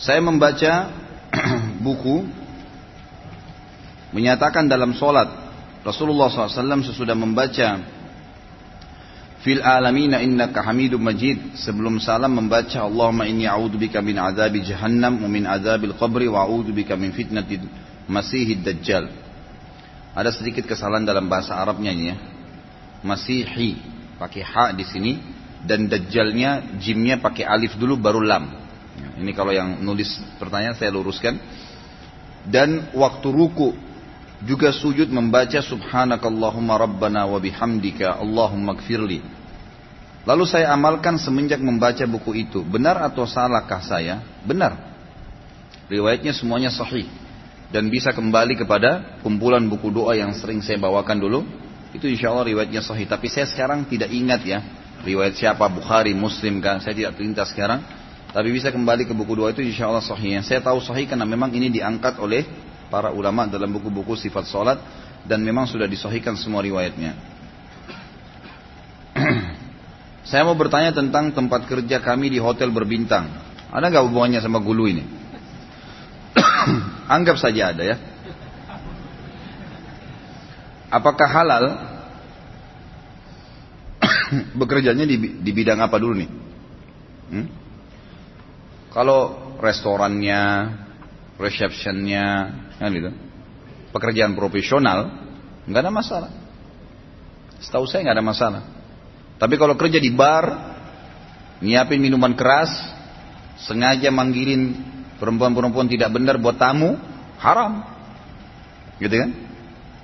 Saya membaca buku menyatakan dalam solat Rasulullah SAW sesudah membaca fil alamina innaka hamidum majid. Sebelum salam membaca Allahumma inni a'udzubika min adzabi jahannam wa min adzabil qabri wa a'udzubika min fitnatil masihid dajjal. Ada sedikit kesalahan dalam bahasa Arabnya ini ya. Masihi pakai ha di sini dan dajjalnya jimnya pakai alif dulu baru lam ini kalau yang nulis pertanyaan saya luruskan. Dan waktu ruku juga sujud membaca subhanakallahumma rabbana wa bihamdika allahumma gfirli. Lalu saya amalkan semenjak membaca buku itu. Benar atau salahkah saya? Benar. Riwayatnya semuanya sahih. Dan bisa kembali kepada kumpulan buku doa yang sering saya bawakan dulu. Itu insya Allah riwayatnya sahih. Tapi saya sekarang tidak ingat ya. Riwayat siapa? Bukhari, Muslim kan? Saya tidak terlintas sekarang. Tapi bisa kembali ke buku dua itu insya Allah sahih. Saya tahu sahih karena memang ini diangkat oleh para ulama dalam buku-buku sifat sholat dan memang sudah disahihkan semua riwayatnya. Saya mau bertanya tentang tempat kerja kami di hotel berbintang. Ada nggak hubungannya sama gulu ini? Anggap saja ada ya. Apakah halal bekerjanya di, di bidang apa dulu nih? Hmm? Kalau restorannya, receptionnya, kan gitu, pekerjaan profesional, nggak ada masalah. Setahu saya nggak ada masalah. Tapi kalau kerja di bar, nyiapin minuman keras, sengaja manggilin perempuan-perempuan tidak benar buat tamu, haram. Gitu kan?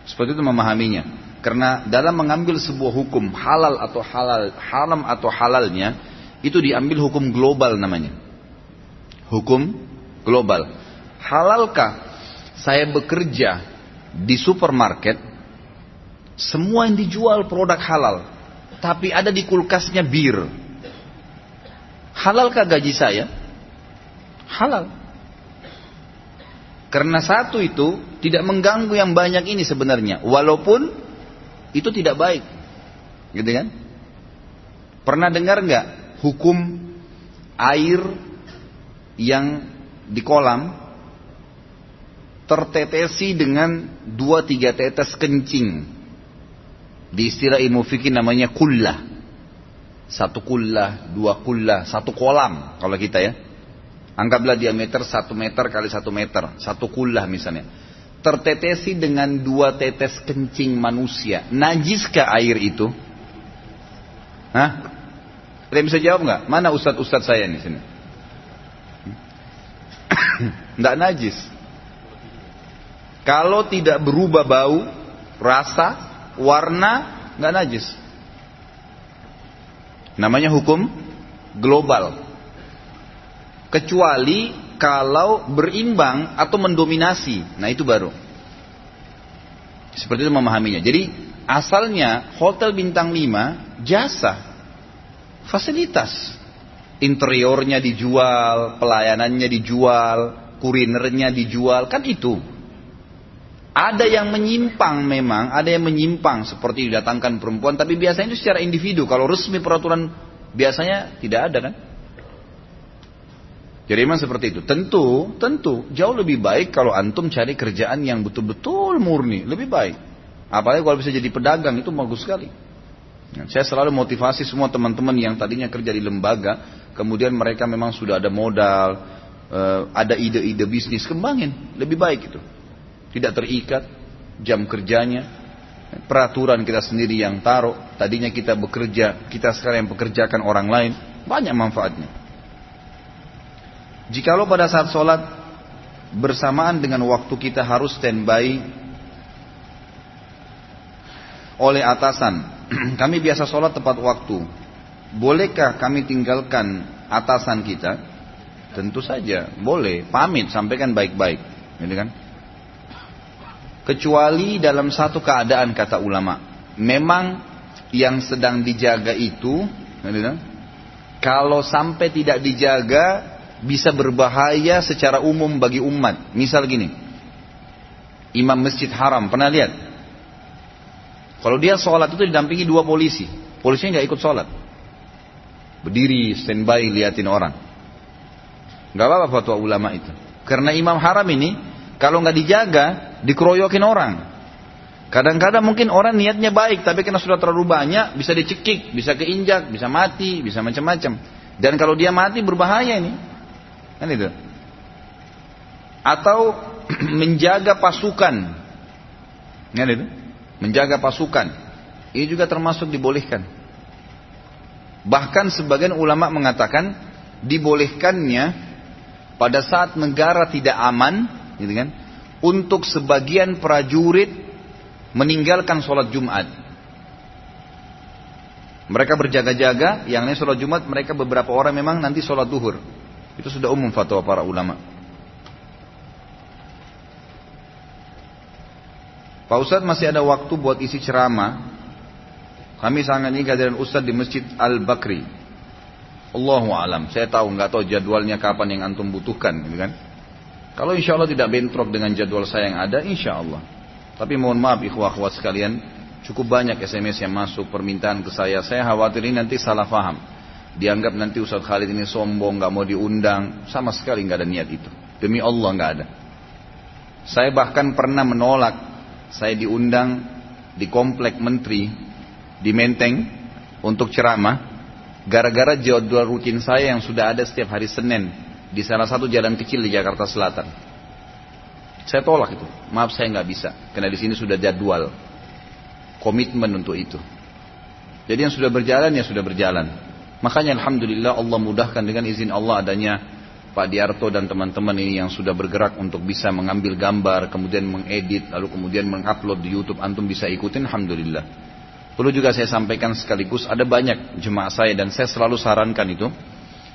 Seperti itu memahaminya. Karena dalam mengambil sebuah hukum halal atau halal, haram atau halalnya, itu diambil hukum global namanya hukum global. Halalkah saya bekerja di supermarket, semua yang dijual produk halal, tapi ada di kulkasnya bir. Halalkah gaji saya? Halal. Karena satu itu tidak mengganggu yang banyak ini sebenarnya, walaupun itu tidak baik, gitu kan? Pernah dengar nggak hukum air yang di kolam tertetesi dengan dua tiga tetes kencing. Di istilah ilmu fikih namanya kullah. Satu kullah, dua kullah, satu kolam kalau kita ya. Anggaplah diameter satu meter kali satu meter, satu kullah misalnya. Tertetesi dengan dua tetes kencing manusia. Najiskah air itu? Hah? Ada bisa jawab nggak? Mana ustadz-ustadz saya di sini? Tidak najis. Kalau tidak berubah bau, rasa, warna, nggak najis. Namanya hukum global. Kecuali kalau berimbang atau mendominasi. Nah itu baru. Seperti itu memahaminya. Jadi asalnya hotel bintang 5 jasa. Fasilitas interiornya dijual, pelayanannya dijual, kurinernya dijual, kan itu. Ada yang menyimpang memang, ada yang menyimpang seperti didatangkan perempuan, tapi biasanya itu secara individu. Kalau resmi peraturan biasanya tidak ada kan? Jadi memang seperti itu. Tentu, tentu jauh lebih baik kalau antum cari kerjaan yang betul-betul murni, lebih baik. Apalagi kalau bisa jadi pedagang itu bagus sekali. Saya selalu motivasi semua teman-teman yang tadinya kerja di lembaga, kemudian mereka memang sudah ada modal, uh, ada ide-ide bisnis, kembangin, lebih baik itu. Tidak terikat jam kerjanya, peraturan kita sendiri yang taruh, tadinya kita bekerja, kita sekarang yang pekerjakan orang lain, banyak manfaatnya. Jikalau pada saat sholat bersamaan dengan waktu kita harus standby oleh atasan, kami biasa sholat tepat waktu, Bolehkah kami tinggalkan atasan kita? Tentu saja, boleh. Pamit, sampaikan baik-baik. Gitu kan? Kecuali dalam satu keadaan kata ulama. Memang yang sedang dijaga itu, gitu kan? kalau sampai tidak dijaga, bisa berbahaya secara umum bagi umat. Misal gini, imam masjid haram, pernah lihat? Kalau dia sholat itu didampingi dua polisi, polisinya nggak ikut sholat. Berdiri standby liatin orang. Gak apa-apa fatwa ulama itu. Karena imam haram ini kalau nggak dijaga dikeroyokin orang. Kadang-kadang mungkin orang niatnya baik, tapi karena sudah terlalu banyak, bisa dicekik, bisa keinjak, bisa mati, bisa macam-macam. Dan kalau dia mati berbahaya ini, kan itu. Atau menjaga pasukan, kan itu, menjaga pasukan. Ini juga termasuk dibolehkan. Bahkan sebagian ulama mengatakan dibolehkannya pada saat negara tidak aman, gitu kan, untuk sebagian prajurit meninggalkan sholat Jumat. Mereka berjaga-jaga, yang ini sholat Jumat, mereka beberapa orang memang nanti sholat duhur. Itu sudah umum fatwa para ulama. Pak Ustadz masih ada waktu buat isi ceramah. Kami sangat ingin kehadiran Ustadz di Masjid Al-Bakri. Allahu alam. Saya tahu nggak tahu jadwalnya kapan yang antum butuhkan, gitu kan? Kalau insya Allah tidak bentrok dengan jadwal saya yang ada, insya Allah. Tapi mohon maaf ikhwah akhwat sekalian, cukup banyak SMS yang masuk permintaan ke saya. Saya khawatir ini nanti salah faham. Dianggap nanti Ustaz Khalid ini sombong, nggak mau diundang. Sama sekali nggak ada niat itu. Demi Allah nggak ada. Saya bahkan pernah menolak. Saya diundang di komplek menteri di Menteng untuk ceramah. Gara-gara jadwal rutin saya yang sudah ada setiap hari Senin di salah satu jalan kecil di Jakarta Selatan. Saya tolak itu. Maaf saya nggak bisa. Karena di sini sudah jadwal. Komitmen untuk itu. Jadi yang sudah berjalan ya sudah berjalan. Makanya Alhamdulillah Allah mudahkan dengan izin Allah adanya Pak Diarto dan teman-teman ini yang sudah bergerak untuk bisa mengambil gambar, kemudian mengedit, lalu kemudian mengupload di YouTube. Antum bisa ikutin, Alhamdulillah. Perlu juga saya sampaikan sekaligus, ada banyak jemaah saya dan saya selalu sarankan itu.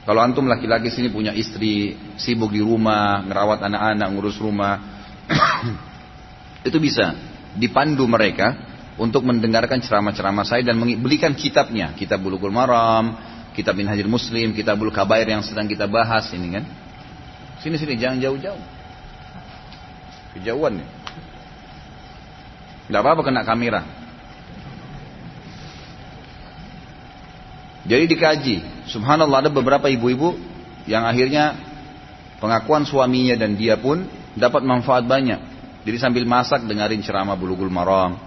Kalau antum laki-laki sini punya istri, sibuk di rumah, ngerawat anak-anak, ngurus rumah, itu bisa dipandu mereka untuk mendengarkan ceramah-ceramah saya dan belikan kitabnya, kitab Bulughul Maram, kitab Minhajul Muslim, kitab Kabair yang sedang kita bahas ini kan. Sini sini jangan jauh-jauh. Kejauhan nih. Tidak apa-apa kena kamera. Jadi dikaji. Subhanallah ada beberapa ibu-ibu yang akhirnya pengakuan suaminya dan dia pun dapat manfaat banyak. Jadi sambil masak dengarin ceramah bulughul maram,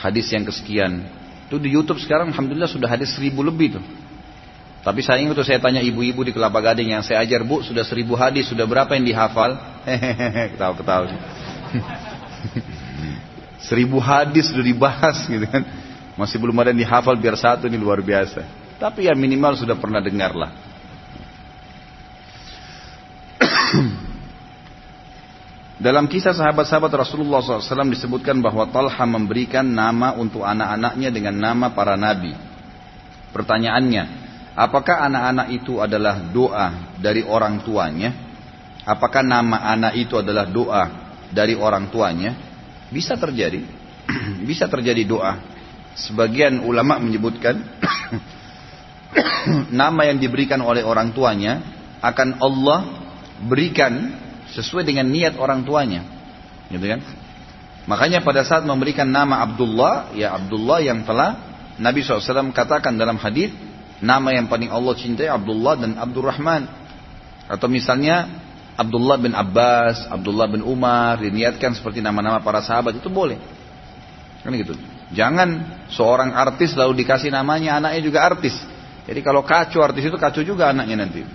hadis yang kesekian. Itu di YouTube sekarang alhamdulillah sudah hadis seribu lebih tuh. Tapi saya ingat tuh saya tanya ibu-ibu di Kelapa Gading yang saya ajar bu sudah seribu hadis sudah berapa yang dihafal? Hehehe ketawa ketawa. seribu hadis sudah dibahas gitu kan. Masih belum ada yang dihafal biar satu ini luar biasa. Tapi ya minimal sudah pernah dengar lah. Dalam kisah sahabat-sahabat Rasulullah SAW disebutkan bahwa Talha memberikan nama untuk anak-anaknya dengan nama para nabi. Pertanyaannya, apakah anak-anak itu adalah doa dari orang tuanya? Apakah nama anak itu adalah doa dari orang tuanya? Bisa terjadi, bisa terjadi doa. Sebagian ulama menyebutkan nama yang diberikan oleh orang tuanya akan Allah berikan sesuai dengan niat orang tuanya. Gitu kan? Makanya pada saat memberikan nama Abdullah, ya Abdullah yang telah Nabi SAW katakan dalam hadis nama yang paling Allah cintai Abdullah dan Abdurrahman. Atau misalnya Abdullah bin Abbas, Abdullah bin Umar diniatkan seperti nama-nama para sahabat itu boleh. Kan gitu. Jangan seorang artis lalu dikasih namanya anaknya juga artis. Jadi kalau kacau artis itu kacau juga anaknya nanti.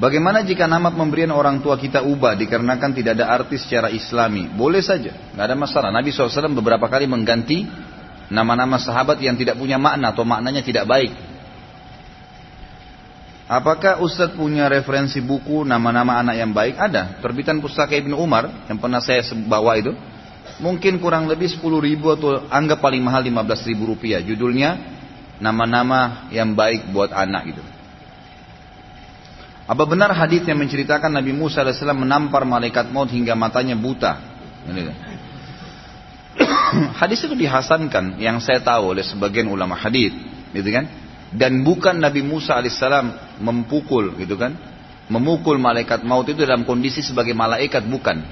Bagaimana jika nama pemberian orang tua kita ubah dikarenakan tidak ada arti secara islami? Boleh saja, nggak ada masalah. Nabi SAW beberapa kali mengganti nama-nama sahabat yang tidak punya makna atau maknanya tidak baik. Apakah Ustadz punya referensi buku nama-nama anak yang baik? Ada. Terbitan pustaka Ibnu Umar yang pernah saya bawa itu. Mungkin kurang lebih 10 ribu atau anggap paling mahal 15 ribu rupiah. Judulnya nama-nama yang baik buat anak gitu. Apa benar hadis yang menceritakan Nabi Musa AS menampar malaikat maut hingga matanya buta? hadis itu dihasankan yang saya tahu oleh sebagian ulama hadis, gitu kan? Dan bukan Nabi Musa AS memukul, gitu kan? Memukul malaikat maut itu dalam kondisi sebagai malaikat bukan.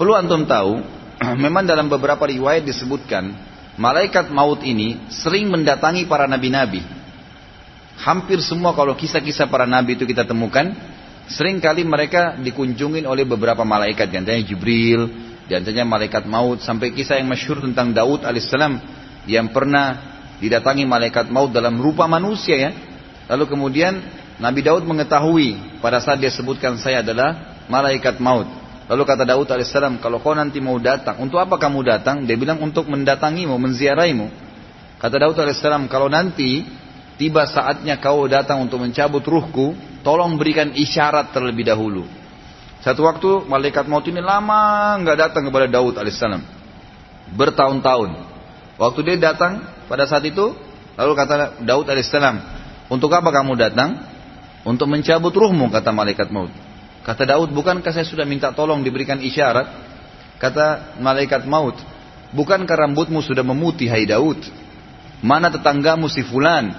Perlu antum tahu, memang dalam beberapa riwayat disebutkan malaikat maut ini sering mendatangi para nabi-nabi. hampir semua kalau kisah-kisah para nabi itu kita temukan, sering kali mereka dikunjungi oleh beberapa malaikat, di antaranya Jibril, di antaranya malaikat maut, sampai kisah yang masyhur tentang Daud alaihissalam yang pernah didatangi malaikat maut dalam rupa manusia ya. Lalu kemudian Nabi Daud mengetahui pada saat dia sebutkan saya adalah malaikat maut. Lalu kata Daud alaihissalam, kalau kau nanti mau datang, untuk apa kamu datang? Dia bilang untuk mendatangimu, menziaraimu. Kata Daud alaihissalam, kalau nanti tiba saatnya kau datang untuk mencabut ruhku, tolong berikan isyarat terlebih dahulu. Satu waktu malaikat maut ini lama nggak datang kepada Daud alaihissalam, bertahun-tahun. Waktu dia datang pada saat itu, lalu kata Daud alaihissalam, untuk apa kamu datang? Untuk mencabut ruhmu kata malaikat maut. Kata Daud, bukankah saya sudah minta tolong diberikan isyarat? Kata malaikat maut, bukankah rambutmu sudah memutih hai Daud? Mana tetanggamu si fulan?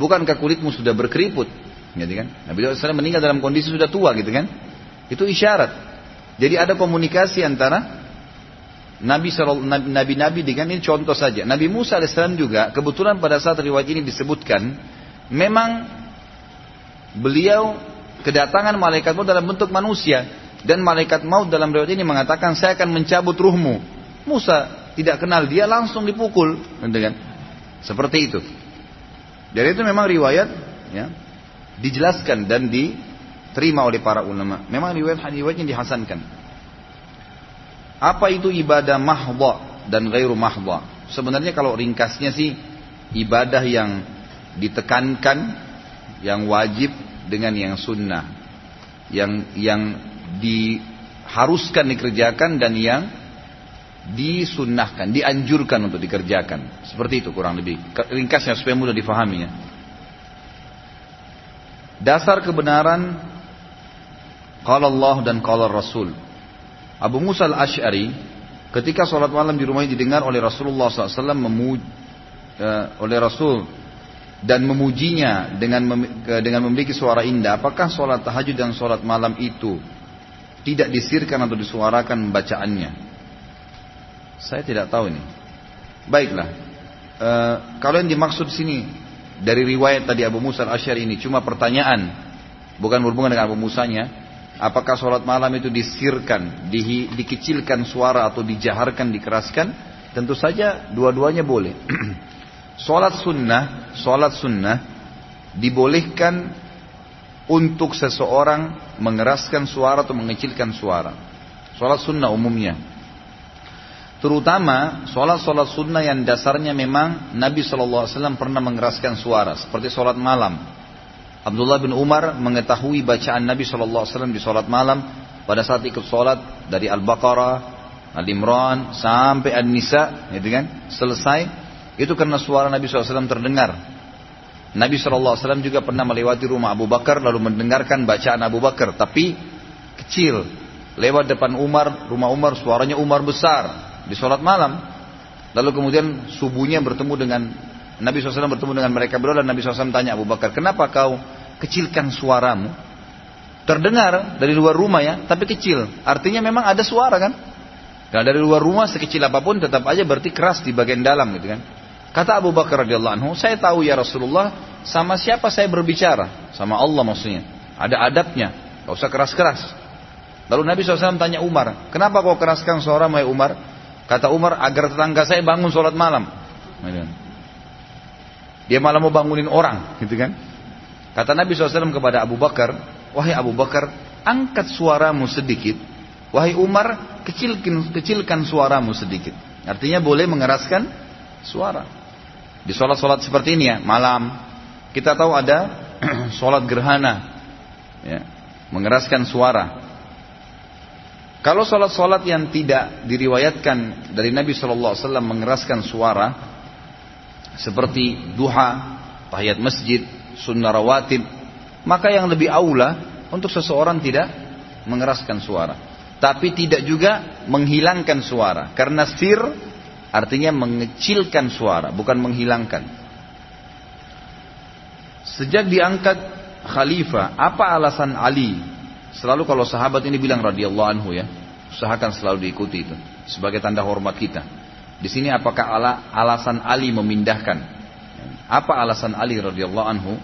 Bukankah kulitmu sudah berkeriput? Gitu kan? Nabi Daud SAW meninggal dalam kondisi sudah tua gitu kan? Itu isyarat. Jadi ada komunikasi antara Nabi Nabi-Nabi dengan ini contoh saja. Nabi Musa alaihissalam juga kebetulan pada saat riwayat ini disebutkan, memang beliau kedatangan malaikat maut dalam bentuk manusia dan malaikat maut dalam riwayat ini mengatakan saya akan mencabut ruhmu. Musa tidak kenal dia langsung dipukul, dengan seperti itu. Dari itu memang riwayat ya, dijelaskan dan diterima oleh para ulama. Memang riwayat riwayatnya dihasankan. Apa itu ibadah mahdha dan gairu mahdha? Sebenarnya kalau ringkasnya sih ibadah yang ditekankan, yang wajib dengan yang sunnah yang yang diharuskan dikerjakan dan yang disunnahkan, dianjurkan untuk dikerjakan. Seperti itu kurang lebih. Ringkasnya supaya mudah difahami ya. Dasar kebenaran kalau Allah dan kalau Rasul. Abu Musa al-Ash'ari ketika sholat malam di rumahnya didengar oleh Rasulullah SAW memuj, uh, oleh Rasul dan memujinya dengan mem dengan memiliki suara indah, apakah sholat tahajud dan sholat malam itu tidak disirkan atau disuarakan bacaannya? Saya tidak tahu ini. Baiklah, e, kalau yang dimaksud sini dari riwayat tadi Abu Musa al Ashari ini cuma pertanyaan, bukan berhubungan dengan Abu Musanya. Apakah sholat malam itu disirkan, di, dikecilkan suara atau dijaharkan, dikeraskan? Tentu saja dua-duanya boleh. Sholat sunnah, sholat sunnah dibolehkan untuk seseorang mengeraskan suara atau mengecilkan suara. Sholat sunnah umumnya. Terutama sholat-sholat sunnah yang dasarnya memang Nabi SAW pernah mengeraskan suara. Seperti sholat malam. Abdullah bin Umar mengetahui bacaan Nabi SAW di sholat malam pada saat ikut sholat dari Al-Baqarah, Al-Imran sampai An-Nisa, gitu kan? Selesai, itu karena suara Nabi SAW terdengar. Nabi SAW juga pernah melewati rumah Abu Bakar lalu mendengarkan bacaan Abu Bakar. Tapi kecil. Lewat depan Umar, rumah Umar suaranya Umar besar. Di sholat malam. Lalu kemudian subuhnya bertemu dengan Nabi SAW bertemu dengan mereka berdua dan Nabi SAW tanya Abu Bakar, kenapa kau kecilkan suaramu? Terdengar dari luar rumah ya, tapi kecil. Artinya memang ada suara kan? Karena dari luar rumah sekecil apa pun tetap aja berarti keras di bagian dalam gitu kan. Kata Abu Bakar radhiyallahu anhu, saya tahu ya Rasulullah, sama siapa saya berbicara? Sama Allah maksudnya. Ada adabnya, gak usah keras-keras. Lalu Nabi SAW tanya Umar, kenapa kau keraskan suara mai Umar? Kata Umar, agar tetangga saya bangun sholat malam. Dia malah mau bangunin orang, gitu kan? Kata Nabi SAW kepada Abu Bakar, wahai Abu Bakar, angkat suaramu sedikit. Wahai Umar, kecilkan, kecilkan suaramu sedikit. Artinya boleh mengeraskan suara. Di sholat-sholat seperti ini ya, malam. Kita tahu ada sholat gerhana. Ya, mengeraskan suara. Kalau sholat-sholat yang tidak diriwayatkan dari Nabi SAW mengeraskan suara. Seperti duha, tahiyat masjid, sunnah rawatib. Maka yang lebih aula untuk seseorang tidak mengeraskan suara. Tapi tidak juga menghilangkan suara. Karena sir Artinya mengecilkan suara, bukan menghilangkan. Sejak diangkat khalifah, apa alasan Ali? Selalu kalau sahabat ini bilang radhiyallahu anhu ya, usahakan selalu diikuti itu sebagai tanda hormat kita. Di sini apakah ala, alasan Ali memindahkan? Apa alasan Ali radhiyallahu anhu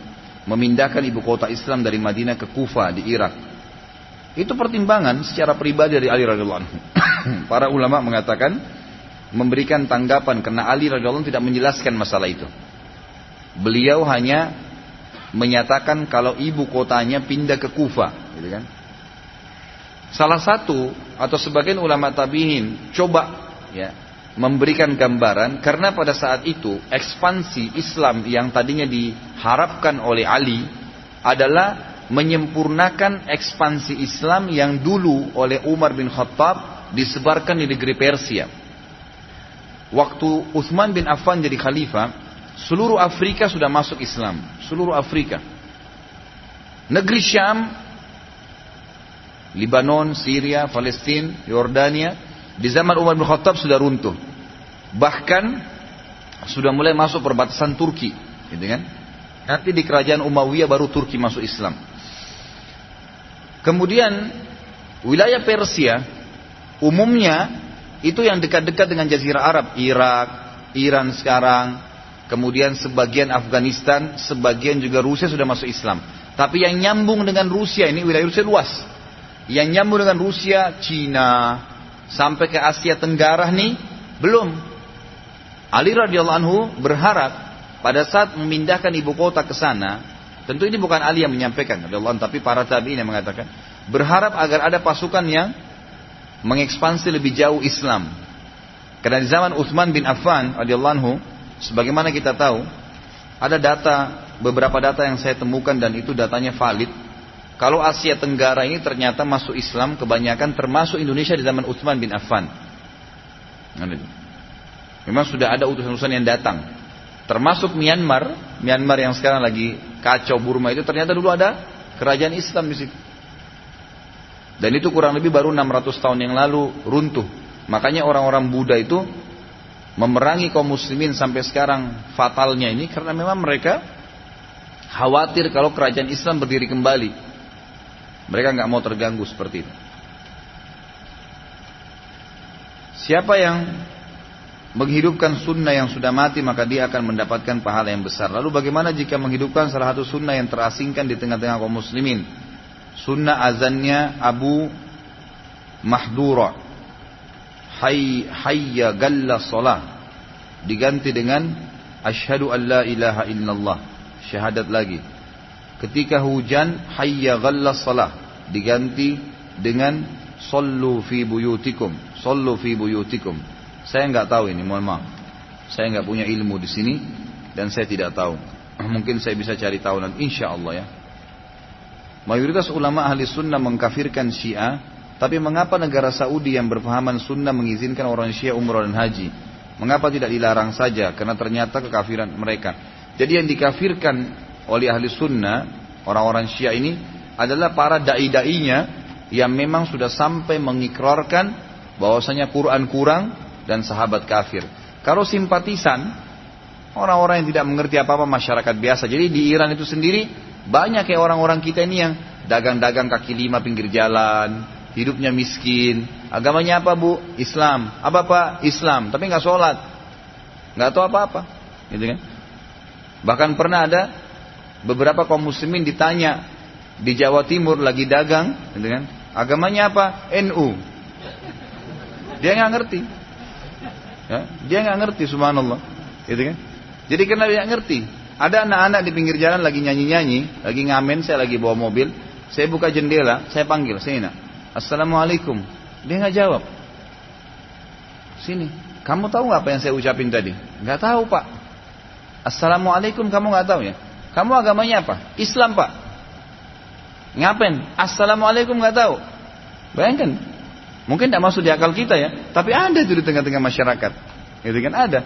memindahkan ibu kota Islam dari Madinah ke Kufa di Irak. Itu pertimbangan secara pribadi dari Ali radhiyallahu anhu. Para ulama mengatakan memberikan tanggapan karena Ali radhiyallahu tidak menjelaskan masalah itu. Beliau hanya menyatakan kalau ibu kotanya pindah ke Kufa, gitu kan? Salah satu atau sebagian ulama tabihin coba ya memberikan gambaran karena pada saat itu ekspansi Islam yang tadinya diharapkan oleh Ali adalah menyempurnakan ekspansi Islam yang dulu oleh Umar bin Khattab disebarkan di negeri Persia. Waktu Uthman bin Affan jadi khalifah, seluruh Afrika sudah masuk Islam, seluruh Afrika. Negeri Syam Libanon, Syria, Palestina, Yordania, di zaman Umar bin Khattab sudah runtuh. Bahkan sudah mulai masuk perbatasan Turki, gitu kan? Nanti di kerajaan Umayyah baru Turki masuk Islam. Kemudian wilayah Persia umumnya itu yang dekat-dekat dengan Jazirah Arab, Irak, Iran sekarang, kemudian sebagian Afghanistan, sebagian juga Rusia sudah masuk Islam. Tapi yang nyambung dengan Rusia ini wilayah Rusia luas. Yang nyambung dengan Rusia, Cina, sampai ke Asia Tenggara nih belum. Ali radhiyallahu anhu berharap pada saat memindahkan ibu kota ke sana, tentu ini bukan Ali yang menyampaikan radhiyallahu tapi para tabi'in yang mengatakan berharap agar ada pasukan yang mengekspansi lebih jauh Islam. Karena di zaman Uthman bin Affan radhiyallahu anhu, sebagaimana kita tahu, ada data beberapa data yang saya temukan dan itu datanya valid kalau Asia Tenggara ini ternyata masuk Islam kebanyakan termasuk Indonesia di zaman Utsman bin Affan. Memang sudah ada utusan-utusan yang datang. Termasuk Myanmar, Myanmar yang sekarang lagi kacau Burma itu ternyata dulu ada kerajaan Islam di situ. Dan itu kurang lebih baru 600 tahun yang lalu runtuh. Makanya orang-orang Buddha itu memerangi kaum muslimin sampai sekarang fatalnya ini karena memang mereka khawatir kalau kerajaan Islam berdiri kembali. Mereka nggak mau terganggu seperti itu. Siapa yang menghidupkan sunnah yang sudah mati maka dia akan mendapatkan pahala yang besar. Lalu bagaimana jika menghidupkan salah satu sunnah yang terasingkan di tengah-tengah kaum muslimin? Sunnah azannya Abu Mahdura. Hay hayya galla salah. Diganti dengan asyhadu an la ilaha illallah. Syahadat lagi. Ketika hujan, hayya ghallas salah. Diganti dengan sallu fi buyutikum. Sallu fi buyutikum. Saya nggak tahu ini, mohon maaf. Saya nggak punya ilmu di sini dan saya tidak tahu. Mungkin saya bisa cari tahu nanti, insya Allah ya. Mayoritas ulama ahli sunnah mengkafirkan syiah, tapi mengapa negara Saudi yang berpahaman sunnah mengizinkan orang syiah umrah dan haji? Mengapa tidak dilarang saja? Karena ternyata kekafiran mereka. Jadi yang dikafirkan oleh ahli sunnah, orang-orang syiah ini adalah para dai-dainya yang memang sudah sampai mengikrarkan bahwasanya Quran kurang dan sahabat kafir. Kalau simpatisan, orang-orang yang tidak mengerti apa-apa masyarakat biasa. Jadi di Iran itu sendiri banyak kayak orang-orang kita ini yang dagang-dagang kaki lima pinggir jalan, hidupnya miskin. Agamanya apa bu? Islam. Apa pak? Islam. Tapi nggak sholat, nggak tahu apa-apa, gitu kan? Bahkan pernah ada beberapa kaum muslimin ditanya di Jawa Timur lagi dagang, gitu kan? Agamanya apa? NU. Dia nggak ngerti. Ya, dia nggak ngerti, subhanallah. Gitu kan? Jadi karena dia ngerti, ada anak-anak di pinggir jalan lagi nyanyi-nyanyi, lagi ngamen, saya lagi bawa mobil, saya buka jendela, saya panggil, sini nak. Assalamualaikum. Dia nggak jawab. Sini, kamu tahu apa yang saya ucapin tadi? Nggak tahu pak. Assalamualaikum kamu nggak tahu ya? Kamu agamanya apa? Islam pak. Ngapain? Assalamualaikum nggak tahu. Bayangkan. Mungkin tidak masuk di akal kita ya. Tapi ada itu di tengah-tengah masyarakat. Gitu kan ada.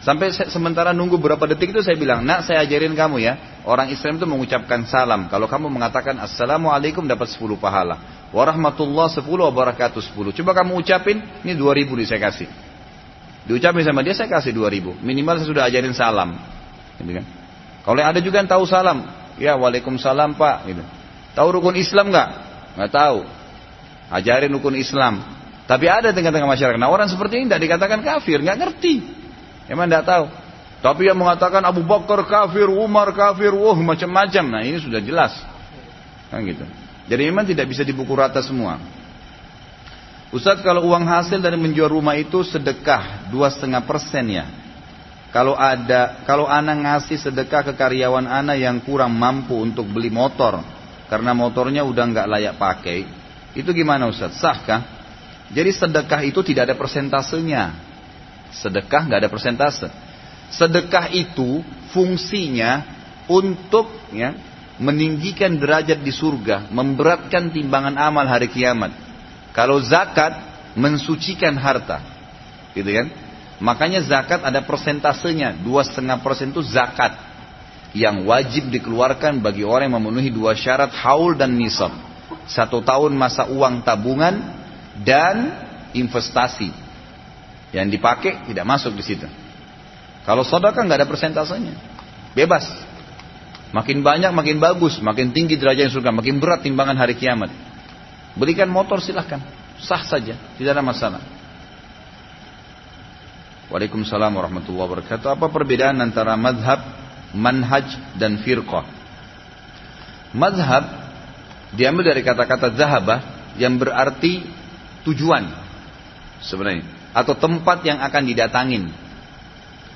Sampai sementara nunggu berapa detik itu saya bilang, nak saya ajarin kamu ya. Orang Islam itu mengucapkan salam. Kalau kamu mengatakan Assalamualaikum dapat 10 pahala. Warahmatullah 10 wabarakatuh 10. Coba kamu ucapin, ini 2000 nih saya kasih. Diucapin sama dia saya kasih 2000. Minimal saya sudah ajarin salam. Gitu kan. Kalau ada juga yang tahu salam, ya waalaikumsalam pak. Gitu. Tahu rukun Islam nggak? Nggak tahu. Ajarin rukun Islam. Tapi ada tengah-tengah masyarakat. Nah orang seperti ini tidak dikatakan kafir, nggak ngerti. Emang nggak tahu. Tapi yang mengatakan Abu Bakar kafir, Umar kafir, wah macam-macam. Nah ini sudah jelas. Kan gitu. Jadi memang tidak bisa dibuku rata semua. Ustadz kalau uang hasil dari menjual rumah itu sedekah dua setengah persen ya. Kalau ada, kalau anak ngasih sedekah ke karyawan anak yang kurang mampu untuk beli motor karena motornya udah nggak layak pakai, itu gimana Ustadz? Sahkah? Jadi sedekah itu tidak ada persentasenya. Sedekah nggak ada persentase. Sedekah itu fungsinya untuk ya, meninggikan derajat di surga, memberatkan timbangan amal hari kiamat. Kalau zakat mensucikan harta, gitu kan? Makanya zakat ada persentasenya, dua setengah persen itu zakat yang wajib dikeluarkan bagi orang yang memenuhi dua syarat haul dan nisab. Satu tahun masa uang tabungan dan investasi. Yang dipakai tidak masuk di situ. Kalau sedekah nggak ada persentasenya. Bebas. Makin banyak makin bagus, makin tinggi derajat surga, makin berat timbangan hari kiamat. Berikan motor silahkan, sah saja, tidak ada masalah. Waalaikumsalam warahmatullahi wabarakatuh. Apa perbedaan antara madhab, manhaj, dan firqah? Madhab diambil dari kata-kata zahabah yang berarti tujuan sebenarnya atau tempat yang akan didatangin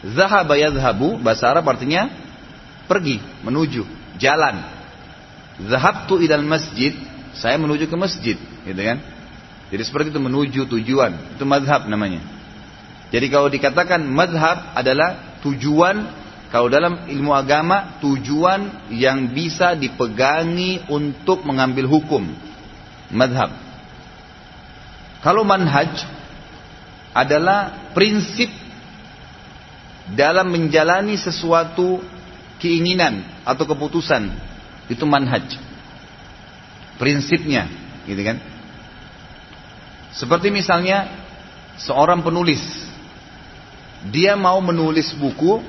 Zahaba yadhabu, bahasa Arab artinya pergi, menuju, jalan. Zahabtu idal masjid, saya menuju ke masjid, gitu kan? Jadi seperti itu menuju tujuan, itu madhab namanya. Jadi kalau dikatakan madhab adalah tujuan, kalau dalam ilmu agama tujuan yang bisa dipegangi untuk mengambil hukum. Madhab. Kalau manhaj adalah prinsip dalam menjalani sesuatu keinginan atau keputusan. Itu manhaj. Prinsipnya gitu kan? Seperti misalnya seorang penulis. Dia mau menulis buku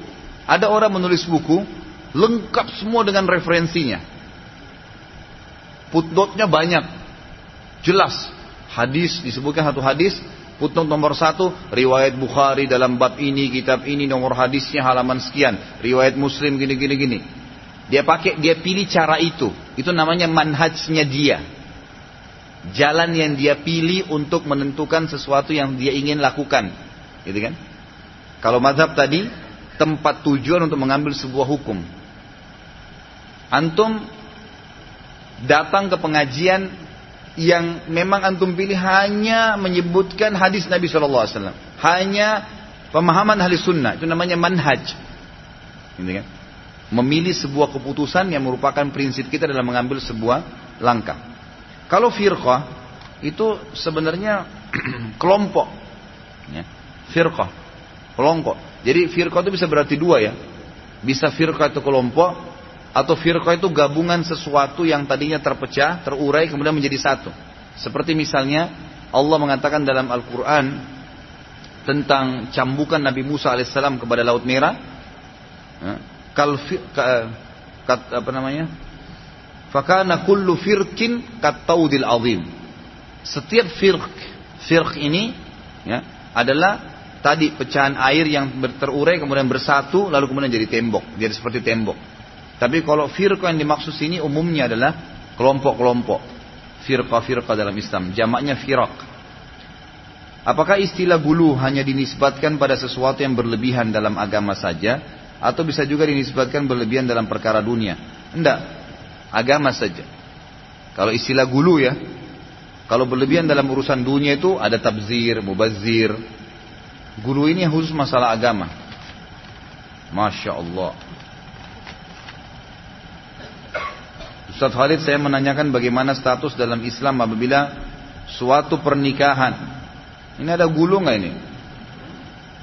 ada orang menulis buku lengkap semua dengan referensinya. Footnote-nya banyak. Jelas. Hadis disebutkan satu hadis Footnote nomor satu, riwayat Bukhari dalam bab ini, kitab ini, nomor hadisnya halaman sekian. Riwayat Muslim gini, gini, gini. Dia pakai, dia pilih cara itu. Itu namanya manhajnya dia. Jalan yang dia pilih untuk menentukan sesuatu yang dia ingin lakukan. Gitu kan? Kalau madhab tadi, tempat tujuan untuk mengambil sebuah hukum. Antum datang ke pengajian yang memang antum pilih hanya menyebutkan hadis Nabi SAW. Hanya pemahaman ahli sunnah. Itu namanya manhaj. Gitu kan? Memilih sebuah keputusan yang merupakan prinsip kita dalam mengambil sebuah langkah. Kalau firqah itu sebenarnya kelompok. Ya. Firqah. Kelompok. Jadi firqah itu bisa berarti dua ya. Bisa firqah itu kelompok atau firqah itu gabungan sesuatu yang tadinya terpecah, terurai kemudian menjadi satu. Seperti misalnya Allah mengatakan dalam Al-Quran tentang cambukan Nabi Musa alaihissalam kepada Laut Merah. Ya, kal, ka, kat, apa namanya? Fakana kullu firkin kataudil azim. Setiap firq, firq ini ya, adalah tadi pecahan air yang terurai kemudian bersatu lalu kemudian jadi tembok, jadi seperti tembok. Tapi kalau firqa yang dimaksud sini umumnya adalah kelompok-kelompok. Firqa-firqa dalam Islam. Jamaknya firak. Apakah istilah gulu hanya dinisbatkan pada sesuatu yang berlebihan dalam agama saja? Atau bisa juga dinisbatkan berlebihan dalam perkara dunia? Tidak. Agama saja. Kalau istilah gulu ya. Kalau berlebihan dalam urusan dunia itu ada tabzir, mubazir. Gulu ini khusus masalah agama. Masya Allah. Ustaz Khalid saya menanyakan bagaimana status dalam Islam apabila suatu pernikahan. Ini ada gulu nggak ini?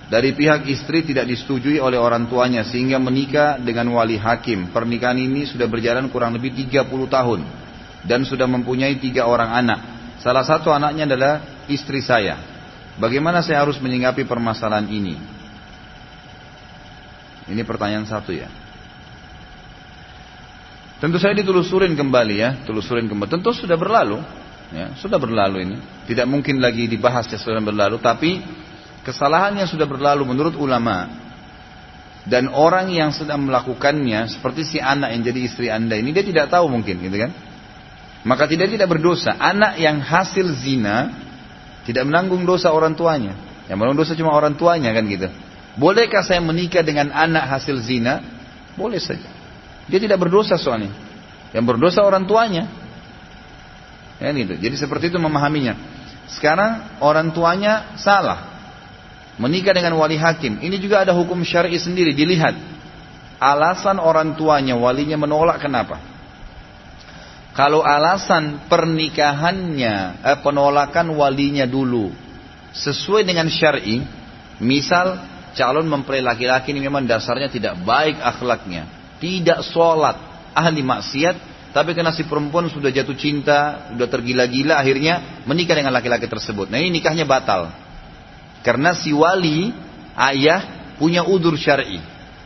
Dari pihak istri tidak disetujui oleh orang tuanya sehingga menikah dengan wali hakim. Pernikahan ini sudah berjalan kurang lebih 30 tahun dan sudah mempunyai tiga orang anak. Salah satu anaknya adalah istri saya. Bagaimana saya harus menyinggapi permasalahan ini? Ini pertanyaan satu ya. Tentu saya ditelusurin kembali ya, telusurin kembali. Tentu sudah berlalu, ya, sudah berlalu ini. Tidak mungkin lagi dibahas ya sudah berlalu, tapi kesalahan yang sudah berlalu menurut ulama dan orang yang sedang melakukannya seperti si anak yang jadi istri anda ini dia tidak tahu mungkin gitu kan? Maka tidak tidak berdosa. Anak yang hasil zina tidak menanggung dosa orang tuanya. Yang menanggung dosa cuma orang tuanya kan gitu? Bolehkah saya menikah dengan anak hasil zina? Boleh saja dia tidak berdosa soalnya yang berdosa orang tuanya ya gitu jadi seperti itu memahaminya sekarang orang tuanya salah Menikah dengan wali hakim. Ini juga ada hukum syar'i sendiri. Dilihat. Alasan orang tuanya, walinya menolak kenapa? Kalau alasan pernikahannya, eh, penolakan walinya dulu. Sesuai dengan syar'i. Misal calon mempelai laki-laki ini memang dasarnya tidak baik akhlaknya. Tidak sholat. Ahli maksiat. Tapi karena si perempuan sudah jatuh cinta, sudah tergila-gila, akhirnya menikah dengan laki-laki tersebut. Nah ini nikahnya batal. Karena si wali ayah punya udur syar'i.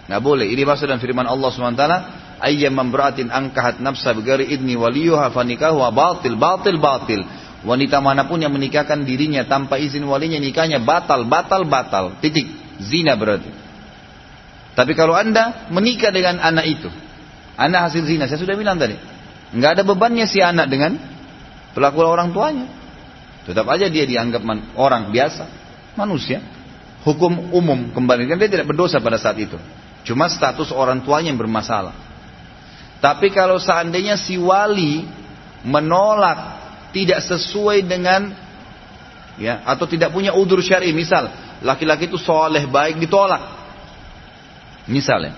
Nggak boleh. Ini maksud dan firman Allah SWT. Ayyam membratin angkahat nafsa begari idni waliyuha fanikahu batil, batil, batil. Wanita mana pun yang menikahkan dirinya tanpa izin walinya nikahnya batal, batal, batal. Titik. Zina berarti. Tapi kalau anda menikah dengan anak itu. Anak hasil zina. Saya sudah bilang tadi. Nggak ada bebannya si anak dengan pelaku orang tuanya. Tetap aja dia dianggap orang biasa manusia. Hukum umum kembali kan dia tidak berdosa pada saat itu. Cuma status orang tuanya yang bermasalah. Tapi kalau seandainya si wali menolak tidak sesuai dengan ya atau tidak punya udur syar'i misal laki-laki itu soleh baik ditolak misalnya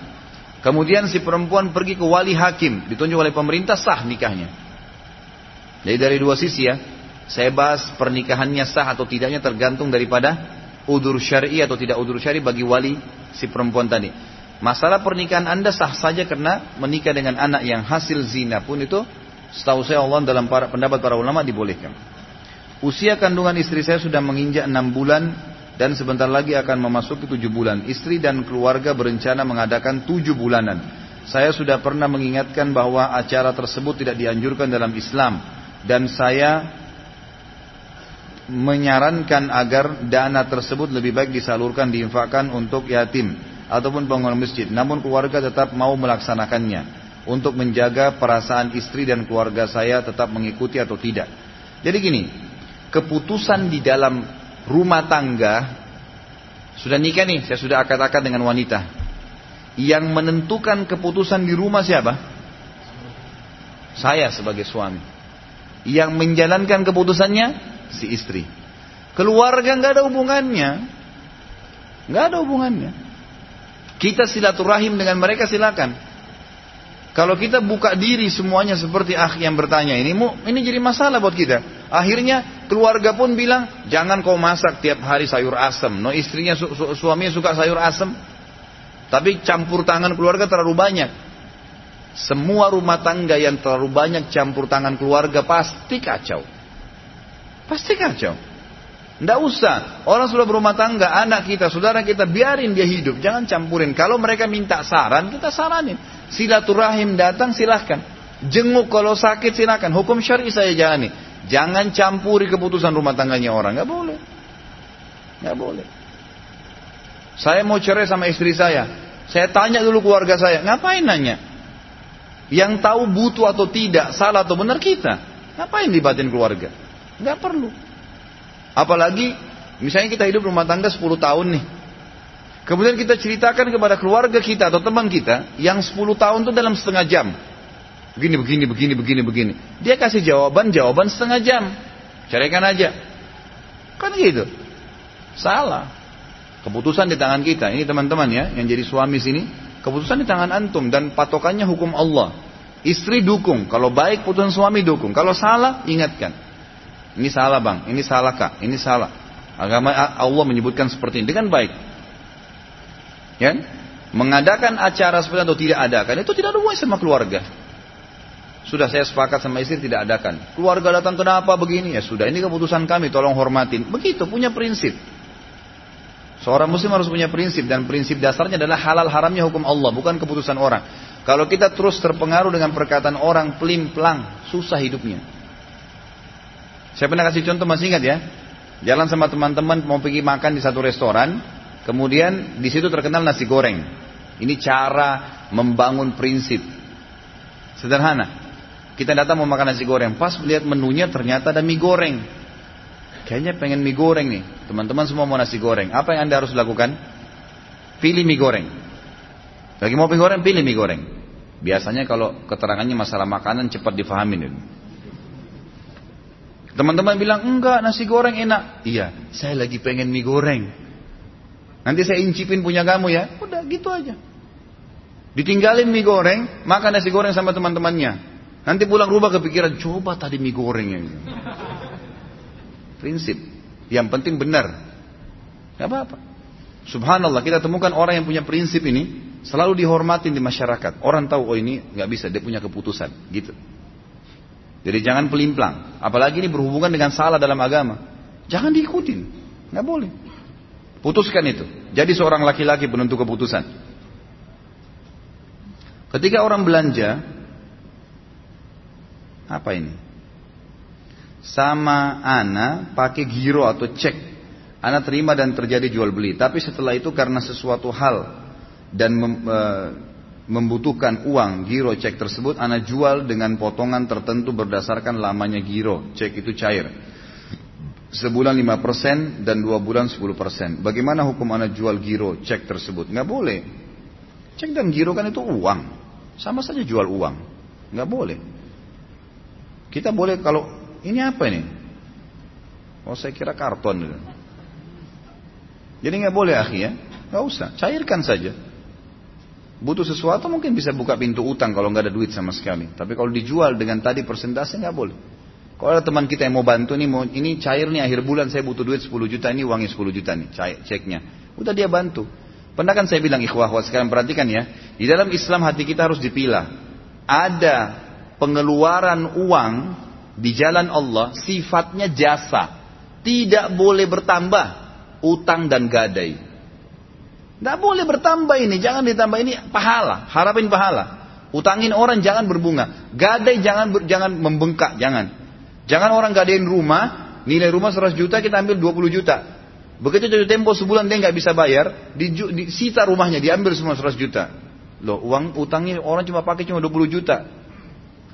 kemudian si perempuan pergi ke wali hakim ditunjuk oleh pemerintah sah nikahnya jadi dari dua sisi ya saya bahas pernikahannya sah atau tidaknya tergantung daripada udur syar'i atau tidak udur syar'i bagi wali si perempuan tadi. Masalah pernikahan anda sah saja karena menikah dengan anak yang hasil zina pun itu setahu saya Allah dalam para, pendapat para ulama dibolehkan. Usia kandungan istri saya sudah menginjak enam bulan dan sebentar lagi akan memasuki tujuh bulan. Istri dan keluarga berencana mengadakan tujuh bulanan. Saya sudah pernah mengingatkan bahwa acara tersebut tidak dianjurkan dalam Islam dan saya menyarankan agar dana tersebut lebih baik disalurkan diinfakkan untuk yatim ataupun bangunan masjid. Namun keluarga tetap mau melaksanakannya untuk menjaga perasaan istri dan keluarga saya tetap mengikuti atau tidak. Jadi gini, keputusan di dalam rumah tangga sudah nikah nih, saya sudah akad-akad dengan wanita. Yang menentukan keputusan di rumah siapa? Saya sebagai suami. Yang menjalankan keputusannya si istri. Keluarga nggak ada hubungannya, nggak ada hubungannya. Kita silaturahim dengan mereka silakan. Kalau kita buka diri semuanya seperti ah yang bertanya ini, ini jadi masalah buat kita. Akhirnya keluarga pun bilang, jangan kau masak tiap hari sayur asam. No istrinya su su suaminya suka sayur asam, tapi campur tangan keluarga terlalu banyak. Semua rumah tangga yang terlalu banyak campur tangan keluarga pasti kacau. Pasti kacau. Tidak usah. Orang sudah berumah tangga, anak kita, saudara kita, biarin dia hidup. Jangan campurin. Kalau mereka minta saran, kita saranin. Silaturahim datang, silahkan. Jenguk kalau sakit, silahkan. Hukum syari saya jalani. Jangan campuri keputusan rumah tangganya orang. Gak boleh. Gak boleh. Saya mau cerai sama istri saya. Saya tanya dulu keluarga saya. Ngapain nanya? Yang tahu butuh atau tidak, salah atau benar kita. Ngapain dibatin keluarga? Nggak perlu. Apalagi misalnya kita hidup rumah tangga 10 tahun nih. Kemudian kita ceritakan kepada keluarga kita atau teman kita yang 10 tahun itu dalam setengah jam. Begini, begini, begini, begini, begini. Dia kasih jawaban, jawaban setengah jam. Carikan aja. Kan gitu. Salah. Keputusan di tangan kita. Ini teman-teman ya, yang jadi suami sini. Keputusan di tangan antum dan patokannya hukum Allah. Istri dukung. Kalau baik putusan suami dukung. Kalau salah ingatkan. Ini salah bang, ini salah kak, ini salah. Agama Allah menyebutkan seperti ini dengan baik. Ya? Mengadakan acara seperti itu tidak adakan itu tidak ada hubungannya sama keluarga. Sudah saya sepakat sama istri tidak adakan. Keluarga datang kenapa begini? Ya sudah ini keputusan kami tolong hormatin. Begitu punya prinsip. Seorang muslim harus punya prinsip dan prinsip dasarnya adalah halal haramnya hukum Allah bukan keputusan orang. Kalau kita terus terpengaruh dengan perkataan orang pelim pelang susah hidupnya. Saya pernah kasih contoh masih ingat ya. Jalan sama teman-teman mau pergi makan di satu restoran, kemudian di situ terkenal nasi goreng. Ini cara membangun prinsip. Sederhana. Kita datang mau makan nasi goreng, pas melihat menunya ternyata ada mie goreng. Kayaknya pengen mie goreng nih. Teman-teman semua mau nasi goreng. Apa yang Anda harus lakukan? Pilih mie goreng. Lagi mau mie goreng, pilih mie goreng. Biasanya kalau keterangannya masalah makanan cepat difahamin. Teman-teman bilang, enggak nasi goreng enak. Iya, saya lagi pengen mie goreng. Nanti saya incipin punya kamu ya. Udah gitu aja. Ditinggalin mie goreng, makan nasi goreng sama teman-temannya. Nanti pulang rumah kepikiran, coba tadi mie goreng ya. Prinsip. Yang penting benar. Gak apa-apa. Subhanallah, kita temukan orang yang punya prinsip ini selalu dihormatin di masyarakat. Orang tahu, oh ini nggak bisa, dia punya keputusan. Gitu. Jadi jangan pelimplang. Apalagi ini berhubungan dengan salah dalam agama. Jangan diikutin. Nggak boleh. Putuskan itu. Jadi seorang laki-laki penentu keputusan. Ketika orang belanja, apa ini? Sama Ana pakai giro atau cek. Ana terima dan terjadi jual beli. Tapi setelah itu karena sesuatu hal dan mem, e, membutuhkan uang giro cek tersebut, Anda jual dengan potongan tertentu berdasarkan lamanya giro. Cek itu cair. Sebulan 5% dan dua bulan 10%. Bagaimana hukum Anda jual giro cek tersebut? Nggak boleh. Cek dan giro kan itu uang. Sama saja jual uang. Nggak boleh. Kita boleh kalau ini apa ini? Oh saya kira karton. Jadi nggak boleh akhi ya. Nggak usah. Cairkan saja. Butuh sesuatu mungkin bisa buka pintu utang kalau nggak ada duit sama sekali. Tapi kalau dijual dengan tadi persentase nggak boleh. Kalau ada teman kita yang mau bantu nih, mau, ini cair nih akhir bulan saya butuh duit 10 juta, ini uangnya 10 juta nih, cair, ceknya. Udah dia bantu. Pernah kan saya bilang ikhwah, sekarang perhatikan ya. Di dalam Islam hati kita harus dipilah. Ada pengeluaran uang di jalan Allah sifatnya jasa. Tidak boleh bertambah utang dan gadai. Tidak boleh bertambah ini, jangan ditambah ini pahala, harapin pahala. Utangin orang jangan berbunga, gadai jangan jangan membengkak, jangan. Jangan orang gadain rumah, nilai rumah 100 juta kita ambil 20 juta. Begitu jatuh tempo sebulan dia nggak bisa bayar, di, di, sita rumahnya diambil semua 100 juta. Loh, uang utangnya orang cuma pakai cuma 20 juta.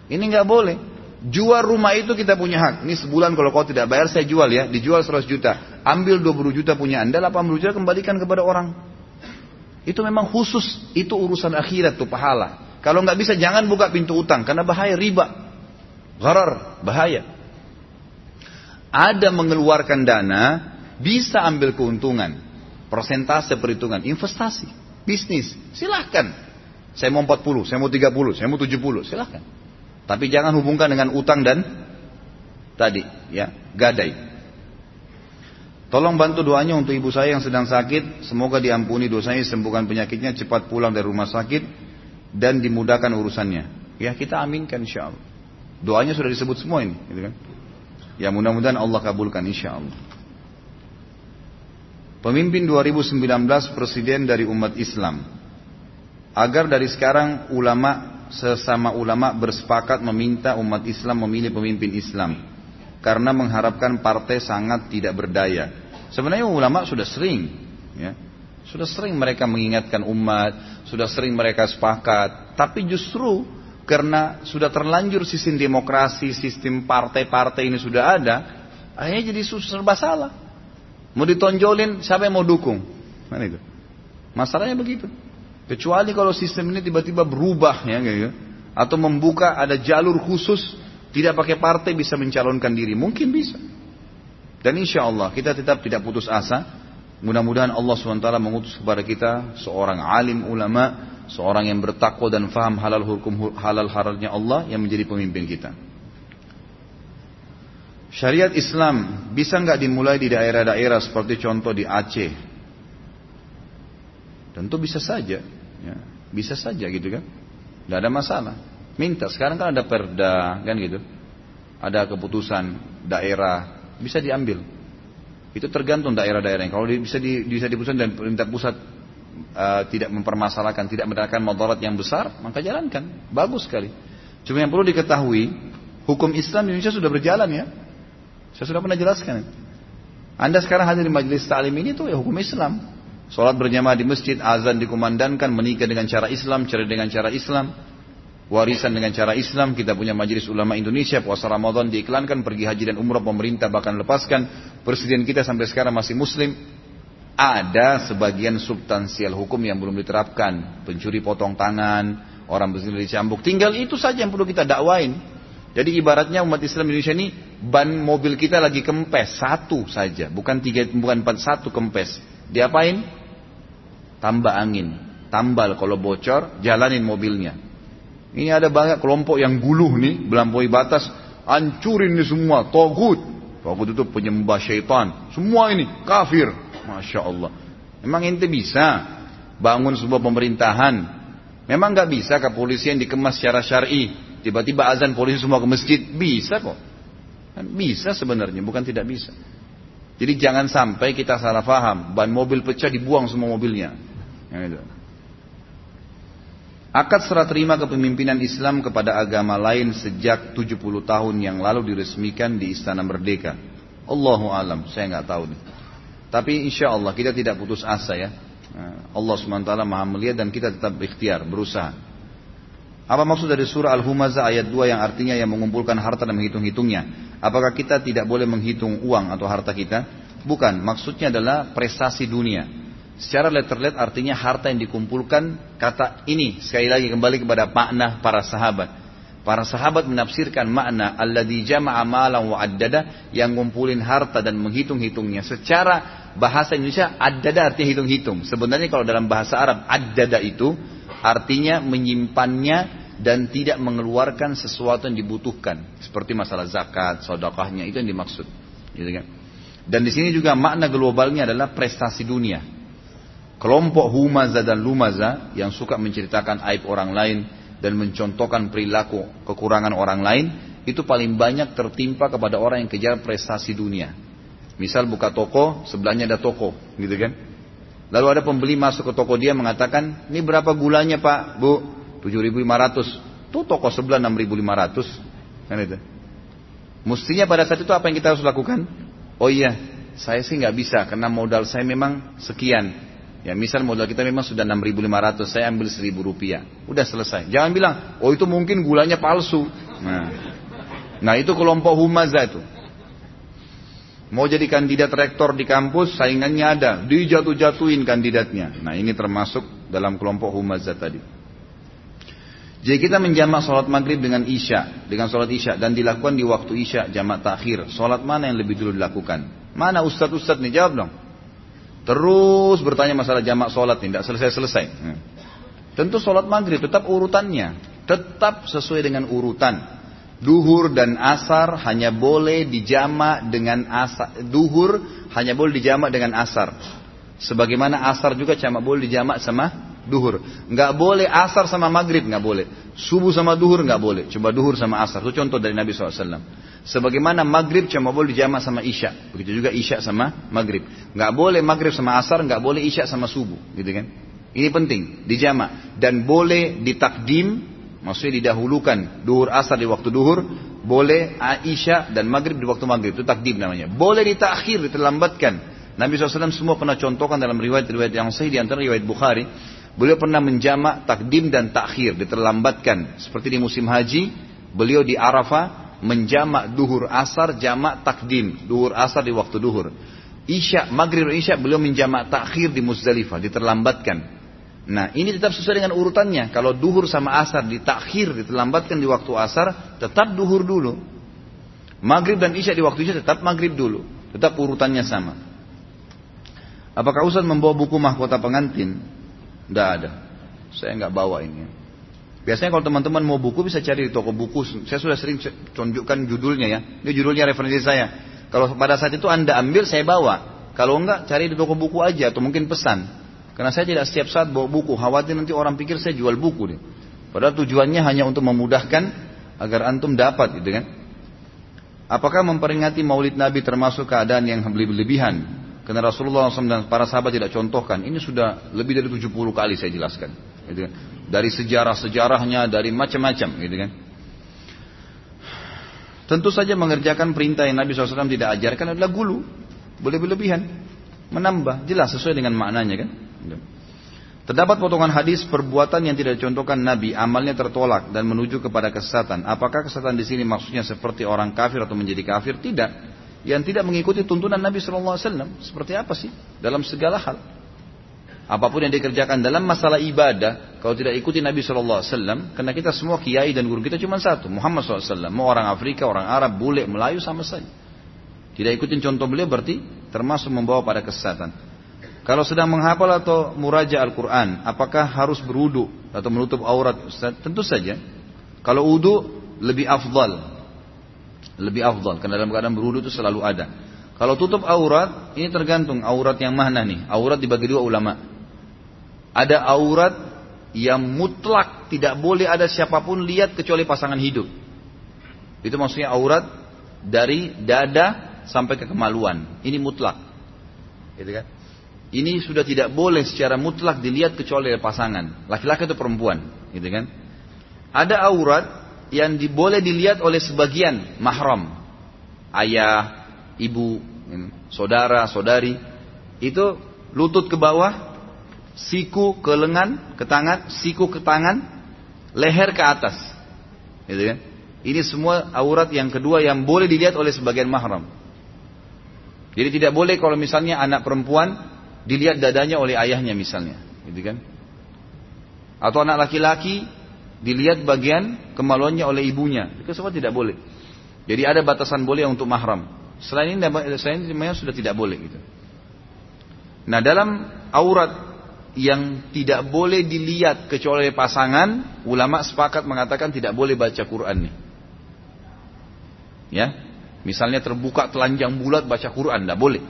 Ini nggak boleh. Jual rumah itu kita punya hak. Ini sebulan kalau kau tidak bayar saya jual ya. Dijual 100 juta. Ambil 20 juta punya anda, 80 juta kembalikan kepada orang. Itu memang khusus, itu urusan akhirat tuh pahala. Kalau nggak bisa jangan buka pintu utang karena bahaya riba. Gharar, bahaya. Ada mengeluarkan dana, bisa ambil keuntungan. Persentase perhitungan, investasi, bisnis, silahkan. Saya mau 40, saya mau 30, saya mau 70, silahkan. Tapi jangan hubungkan dengan utang dan tadi, ya, gadai. Tolong bantu doanya untuk ibu saya yang sedang sakit. Semoga diampuni dosanya, sembuhkan penyakitnya, cepat pulang dari rumah sakit dan dimudahkan urusannya. Ya kita aminkan insya Allah. Doanya sudah disebut semua ini, gitu kan? Ya mudah-mudahan Allah kabulkan insya Allah. Pemimpin 2019 presiden dari umat Islam. Agar dari sekarang ulama sesama ulama bersepakat meminta umat Islam memilih pemimpin Islam karena mengharapkan partai sangat tidak berdaya. Sebenarnya ulama sudah sering, ya, sudah sering mereka mengingatkan umat, sudah sering mereka sepakat, tapi justru karena sudah terlanjur sistem demokrasi, sistem partai-partai ini sudah ada, akhirnya jadi serba salah. Mau ditonjolin, siapa yang mau dukung? Kan itu. Masalahnya begitu. Kecuali kalau sistem ini tiba-tiba berubah ya, gitu, atau membuka ada jalur khusus tidak pakai partai bisa mencalonkan diri. Mungkin bisa. Dan insya Allah kita tetap tidak putus asa. Mudah-mudahan Allah SWT mengutus kepada kita seorang alim ulama, seorang yang bertakwa dan faham halal hukum halal halalnya Allah yang menjadi pemimpin kita. Syariat Islam bisa nggak dimulai di daerah-daerah seperti contoh di Aceh? Tentu bisa saja, ya. bisa saja gitu kan, tidak ada masalah. Minta sekarang kan ada perda kan gitu. Ada keputusan daerah bisa diambil. Itu tergantung daerah-daerah. Kalau bisa di, bisa diputuskan dan pemerintah pusat uh, tidak mempermasalahkan, tidak mendapatkan motorat yang besar, maka jalankan. Bagus sekali. Cuma yang perlu diketahui, hukum Islam di Indonesia sudah berjalan ya. Saya sudah pernah jelaskan. Anda sekarang hadir di majelis ta'lim ini tuh ya hukum Islam. Sholat berjamaah di masjid, azan dikumandangkan, menikah dengan cara Islam, cerai dengan cara Islam, warisan dengan cara Islam, kita punya majelis ulama Indonesia, puasa Ramadan diiklankan, pergi haji dan umrah pemerintah bahkan lepaskan, presiden kita sampai sekarang masih muslim, ada sebagian substansial hukum yang belum diterapkan, pencuri potong tangan, orang berzina dicambuk, tinggal itu saja yang perlu kita dakwain. Jadi ibaratnya umat Islam Indonesia ini ban mobil kita lagi kempes satu saja, bukan tiga, bukan empat satu kempes. Diapain? Tambah angin, tambal kalau bocor, jalanin mobilnya. Ini ada banyak kelompok yang guluh nih, melampaui batas, hancurin ini semua, togut. Togut itu penyembah syaitan. Semua ini kafir. Masya Allah. Memang ente bisa bangun sebuah pemerintahan. Memang nggak bisa kepolisian dikemas secara syar'i. Tiba-tiba azan polisi semua ke masjid. Bisa kok. Kan bisa sebenarnya, bukan tidak bisa. Jadi jangan sampai kita salah faham. Ban mobil pecah dibuang semua mobilnya. Ya, Akad serah terima kepemimpinan Islam kepada agama lain sejak 70 tahun yang lalu diresmikan di Istana Merdeka. Allahu alam, saya nggak tahu nih. Tapi insya Allah kita tidak putus asa ya. Allah SWT maha melihat dan kita tetap ikhtiar, berusaha. Apa maksud dari surah Al-Humazah ayat 2 yang artinya yang mengumpulkan harta dan menghitung-hitungnya? Apakah kita tidak boleh menghitung uang atau harta kita? Bukan, maksudnya adalah prestasi dunia. Secara letter-let artinya harta yang dikumpulkan kata ini sekali lagi kembali kepada makna para sahabat. Para sahabat menafsirkan makna alladzi jama'a malan wa addada yang ngumpulin harta dan menghitung-hitungnya. Secara bahasa Indonesia addada artinya hitung-hitung. Sebenarnya kalau dalam bahasa Arab addada itu artinya menyimpannya dan tidak mengeluarkan sesuatu yang dibutuhkan seperti masalah zakat, sedekahnya itu yang dimaksud. Gitu kan? Dan di sini juga makna globalnya adalah prestasi dunia. Kelompok humaza dan lumaza yang suka menceritakan aib orang lain dan mencontohkan perilaku kekurangan orang lain itu paling banyak tertimpa kepada orang yang kejar prestasi dunia. Misal buka toko, sebelahnya ada toko, gitu kan? Lalu ada pembeli masuk ke toko dia mengatakan, ini berapa gulanya pak, bu? 7.500. Tuh toko sebelah 6.500. Kan itu. Mestinya pada saat itu apa yang kita harus lakukan? Oh iya, saya sih nggak bisa karena modal saya memang sekian. Ya misal modal kita memang sudah 6.500, saya ambil 1.000 rupiah. Udah selesai. Jangan bilang, oh itu mungkin gulanya palsu. Nah, nah itu kelompok humaza itu. Mau jadi kandidat rektor di kampus, saingannya ada. Dijatuh-jatuhin kandidatnya. Nah ini termasuk dalam kelompok humaza tadi. Jadi kita menjamak sholat maghrib dengan isya, dengan sholat isya dan dilakukan di waktu isya jamak takhir. Sholat mana yang lebih dulu dilakukan? Mana ustadz-ustadz nih jawab dong. Terus bertanya masalah jamak sholat tidak selesai-selesai. Hmm. Tentu sholat maghrib tetap urutannya. Tetap sesuai dengan urutan. Duhur dan asar hanya boleh dijamak dengan asar. Duhur hanya boleh dijamak dengan asar. Sebagaimana asar juga cuma boleh dijamak sama duhur. Nggak boleh asar sama maghrib nggak boleh. Subuh sama duhur nggak boleh. Coba duhur sama asar. Itu contoh dari Nabi SAW. Sebagaimana maghrib cuma boleh dijama sama isya. Begitu juga isya sama maghrib. Nggak boleh maghrib sama asar, nggak boleh isya sama subuh. Gitu kan? Ini penting, dijama. Dan boleh ditakdim, maksudnya didahulukan duhur asar di waktu duhur. Boleh isya dan maghrib di waktu maghrib. Itu takdim namanya. Boleh ditakhir, diterlambatkan. Nabi SAW semua pernah contohkan dalam riwayat-riwayat yang sahih di antara riwayat Bukhari. Beliau pernah menjamak takdim dan takhir, diterlambatkan. Seperti di musim haji, beliau di Arafah menjamak duhur asar jamak takdim duhur asar di waktu duhur isya maghrib isya beliau menjamak takhir di Muzdalifah diterlambatkan nah ini tetap sesuai dengan urutannya kalau duhur sama asar ditakhir diterlambatkan di waktu asar tetap duhur dulu maghrib dan isya di waktu isya tetap maghrib dulu tetap urutannya sama apakah Ustaz membawa buku mahkota pengantin tidak ada saya nggak bawa ini Biasanya kalau teman-teman mau buku bisa cari di toko buku. Saya sudah sering tunjukkan judulnya ya. Ini judulnya referensi saya. Kalau pada saat itu Anda ambil, saya bawa. Kalau enggak, cari di toko buku aja atau mungkin pesan. Karena saya tidak setiap saat bawa buku. Khawatir nanti orang pikir saya jual buku nih. Padahal tujuannya hanya untuk memudahkan agar antum dapat gitu kan. Apakah memperingati maulid Nabi termasuk keadaan yang berlebihan? Karena Rasulullah SAW dan para sahabat tidak contohkan. Ini sudah lebih dari 70 kali saya jelaskan. Gitu kan dari sejarah-sejarahnya, dari macam-macam, gitu kan. Tentu saja mengerjakan perintah yang Nabi SAW tidak ajarkan adalah gulu, boleh berlebihan. menambah, jelas sesuai dengan maknanya kan. Terdapat potongan hadis perbuatan yang tidak dicontohkan Nabi, amalnya tertolak dan menuju kepada kesesatan. Apakah kesesatan di sini maksudnya seperti orang kafir atau menjadi kafir? Tidak. Yang tidak mengikuti tuntunan Nabi SAW. Seperti apa sih? Dalam segala hal. Apa pun yang dikerjakan dalam masalah ibadah, kalau tidak ikuti Nabi SAW, karena kita semua kiai dan guru kita cuma satu, Muhammad SAW. Mau orang Afrika, orang Arab, bule, Melayu sama saja. Tidak ikutin contoh beliau berarti termasuk membawa pada kesesatan. Kalau sedang menghafal atau muraja Al-Quran, apakah harus berudu atau menutup aurat? Tentu saja. Kalau udu lebih afdal. Lebih afdal, karena dalam keadaan berudu itu selalu ada. Kalau tutup aurat, ini tergantung aurat yang mana nih. Aurat dibagi dua ulama. Ada aurat yang mutlak tidak boleh ada siapa pun lihat kecuali pasangan hidup. Itu maksudnya aurat dari dada sampai ke kemaluan. Ini mutlak. Gitu kan? Ini sudah tidak boleh secara mutlak dilihat kecuali oleh pasangan, laki-laki atau perempuan, gitu kan? Ada aurat yang boleh dilihat oleh sebagian mahram, ayah, ibu, saudara, saudari, itu lutut ke bawah, siku ke lengan, ke tangan, siku ke tangan, leher ke atas, gitu kan? Ini semua aurat yang kedua yang boleh dilihat oleh sebagian mahram. Jadi tidak boleh kalau misalnya anak perempuan dilihat dadanya oleh ayahnya misalnya, gitu kan? Atau anak laki-laki dilihat bagian kemaluannya oleh ibunya, itu semua tidak boleh. Jadi ada batasan boleh untuk mahram. Selain ini, selain ini sudah tidak boleh gitu. Nah dalam aurat yang tidak boleh dilihat kecuali pasangan, ulama sepakat mengatakan tidak boleh baca Quran nih. Ya, misalnya terbuka telanjang bulat baca Quran, tidak boleh.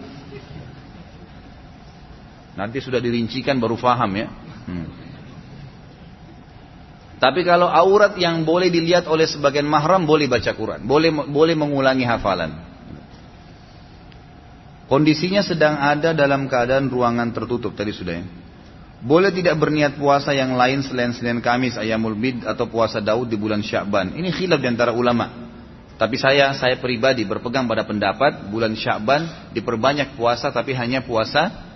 Nanti sudah dirincikan baru faham ya. Hmm. Tapi kalau aurat yang boleh dilihat oleh sebagian mahram boleh baca Quran, boleh boleh mengulangi hafalan. Kondisinya sedang ada dalam keadaan ruangan tertutup tadi sudah ya. Boleh tidak berniat puasa yang lain selain Senin Kamis, Ayamul Bid atau puasa Daud di bulan Sya'ban. Ini khilaf di antara ulama. Tapi saya saya pribadi berpegang pada pendapat bulan Sya'ban diperbanyak puasa tapi hanya puasa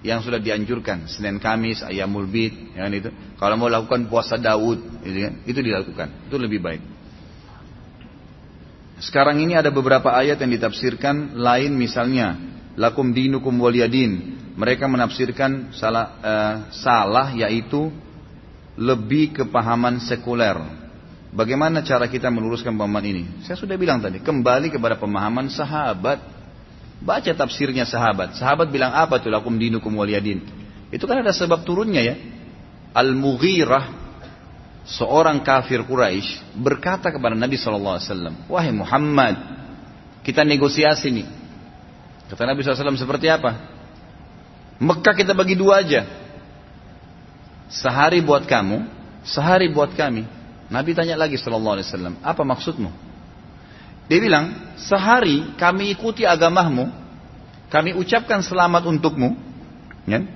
yang sudah dianjurkan. Senin Kamis ayamul bid ya kan itu. Kalau mau lakukan puasa Daud gitu kan, itu dilakukan. Itu lebih baik. Sekarang ini ada beberapa ayat yang ditafsirkan lain misalnya lakum dinukum waliyadin. Mereka menafsirkan salah uh, salah yaitu lebih kepahaman sekuler. Bagaimana cara kita meluruskan pemahaman ini? Saya sudah bilang tadi kembali kepada pemahaman sahabat Baca tafsirnya sahabat. Sahabat bilang apa tuh lakum dinukum waliyadin. Itu kan ada sebab turunnya ya. Al-Mughirah seorang kafir Quraisy berkata kepada Nabi SAW, wahai Muhammad, kita negosiasi nih. Kata Nabi SAW seperti apa? Mekah kita bagi dua aja. Sehari buat kamu, sehari buat kami. Nabi tanya lagi Sallallahu Alaihi Wasallam, apa maksudmu? Dia bilang, sehari kami ikuti agamamu, kami ucapkan selamat untukmu, ya.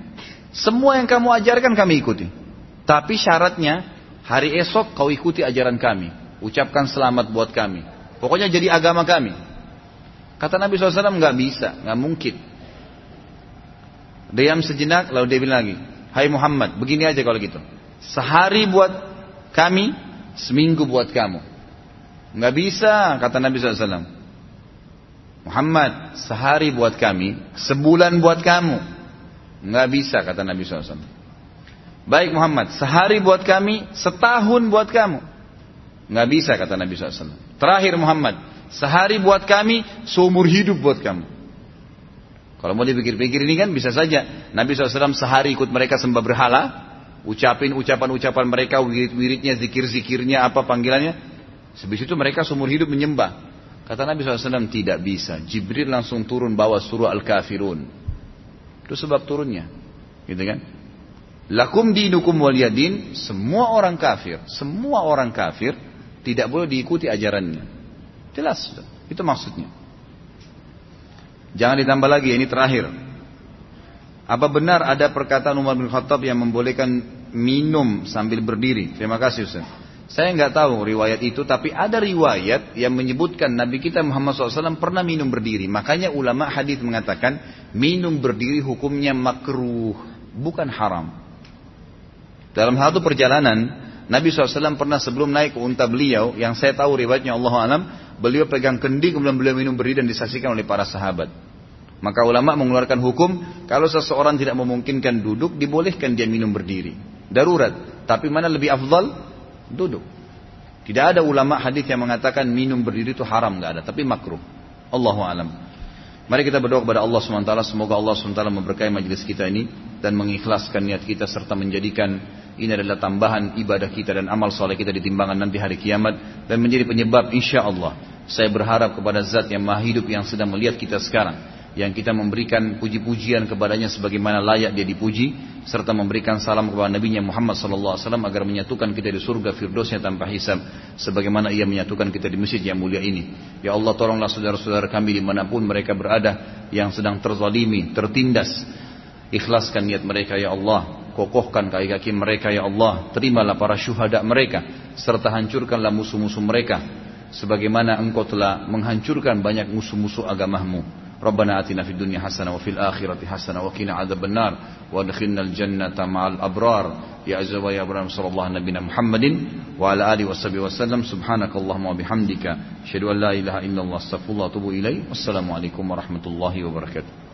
semua yang kamu ajarkan kami ikuti. Tapi syaratnya, hari esok kau ikuti ajaran kami, ucapkan selamat buat kami. Pokoknya jadi agama kami. Kata Nabi SAW, nggak bisa, nggak mungkin. Diam sejenak, lalu dia bilang lagi, Hai Muhammad, begini aja kalau gitu. Sehari buat kami, seminggu buat kamu. Nggak bisa, kata Nabi SAW. Muhammad, sehari buat kami, sebulan buat kamu. Nggak bisa, kata Nabi SAW. Baik Muhammad, sehari buat kami, setahun buat kamu. Nggak bisa, kata Nabi SAW. Terakhir Muhammad, sehari buat kami, seumur hidup buat kamu. Kalau mau dipikir-pikir ini kan bisa saja. Nabi SAW sehari ikut mereka sembah berhala, ucapin ucapan-ucapan mereka, wirid-wiridnya, zikir-zikirnya, apa panggilannya, Sebab itu mereka seumur hidup menyembah. Kata Nabi SAW tidak bisa. Jibril langsung turun bawa surah Al-Kafirun. Itu sebab turunnya. Gitu kan? Lakum dinukum waliyadin. Semua orang kafir. Semua orang kafir. Tidak boleh diikuti ajarannya. Jelas. Itu maksudnya. Jangan ditambah lagi. Ini terakhir. Apa benar ada perkataan Umar bin Khattab yang membolehkan minum sambil berdiri? Terima kasih Ustaz. Saya nggak tahu riwayat itu, tapi ada riwayat yang menyebutkan Nabi kita Muhammad SAW pernah minum berdiri. Makanya ulama hadis mengatakan minum berdiri hukumnya makruh, bukan haram. Dalam satu perjalanan, Nabi SAW pernah sebelum naik ke unta beliau, yang saya tahu riwayatnya Allah alam, beliau pegang kendi kemudian beliau minum berdiri dan disaksikan oleh para sahabat. Maka ulama mengeluarkan hukum, kalau seseorang tidak memungkinkan duduk, dibolehkan dia minum berdiri. Darurat. Tapi mana lebih afdal? Duduk. Tidak ada ulama hadis yang mengatakan minum berdiri itu haram, nggak ada, tapi makruh. Allahu alam. Mari kita berdoa kepada Allah SWT, semoga Allah SWT memberkahi majelis kita ini dan mengikhlaskan niat kita serta menjadikan ini adalah tambahan ibadah kita dan amal soleh kita di timbangan nanti hari kiamat dan menjadi penyebab insya Allah saya berharap kepada zat yang maha hidup yang sedang melihat kita sekarang yang kita memberikan puji-pujian kepadanya sebagaimana layak dia dipuji serta memberikan salam kepada Nabi Muhammad sallallahu alaihi wasallam agar menyatukan kita di surga firdausnya tanpa hisab sebagaimana ia menyatukan kita di masjid yang mulia ini. Ya Allah tolonglah saudara-saudara kami di mana pun mereka berada yang sedang terzalimi tertindas. Ikhlaskan niat mereka ya Allah. Kokohkan kaki-kaki mereka ya Allah. Terimalah para syuhada mereka serta hancurkanlah musuh-musuh mereka sebagaimana engkau telah menghancurkan banyak musuh-musuh agamamu ربنا آتنا في الدنيا حسنة وفي الآخرة حسنة وقنا عذاب النار وادخلنا الجنة مع الأبرار. يا أزوا يا أبرار صلى الله نبينا محمد وعلى آله وصحبه وسلم. سبحانك اللهم وبحمدك أشهد أن لا إله إلا الله أستغفر الله وأتوب إليه. والسلام عليكم ورحمة الله وبركاته.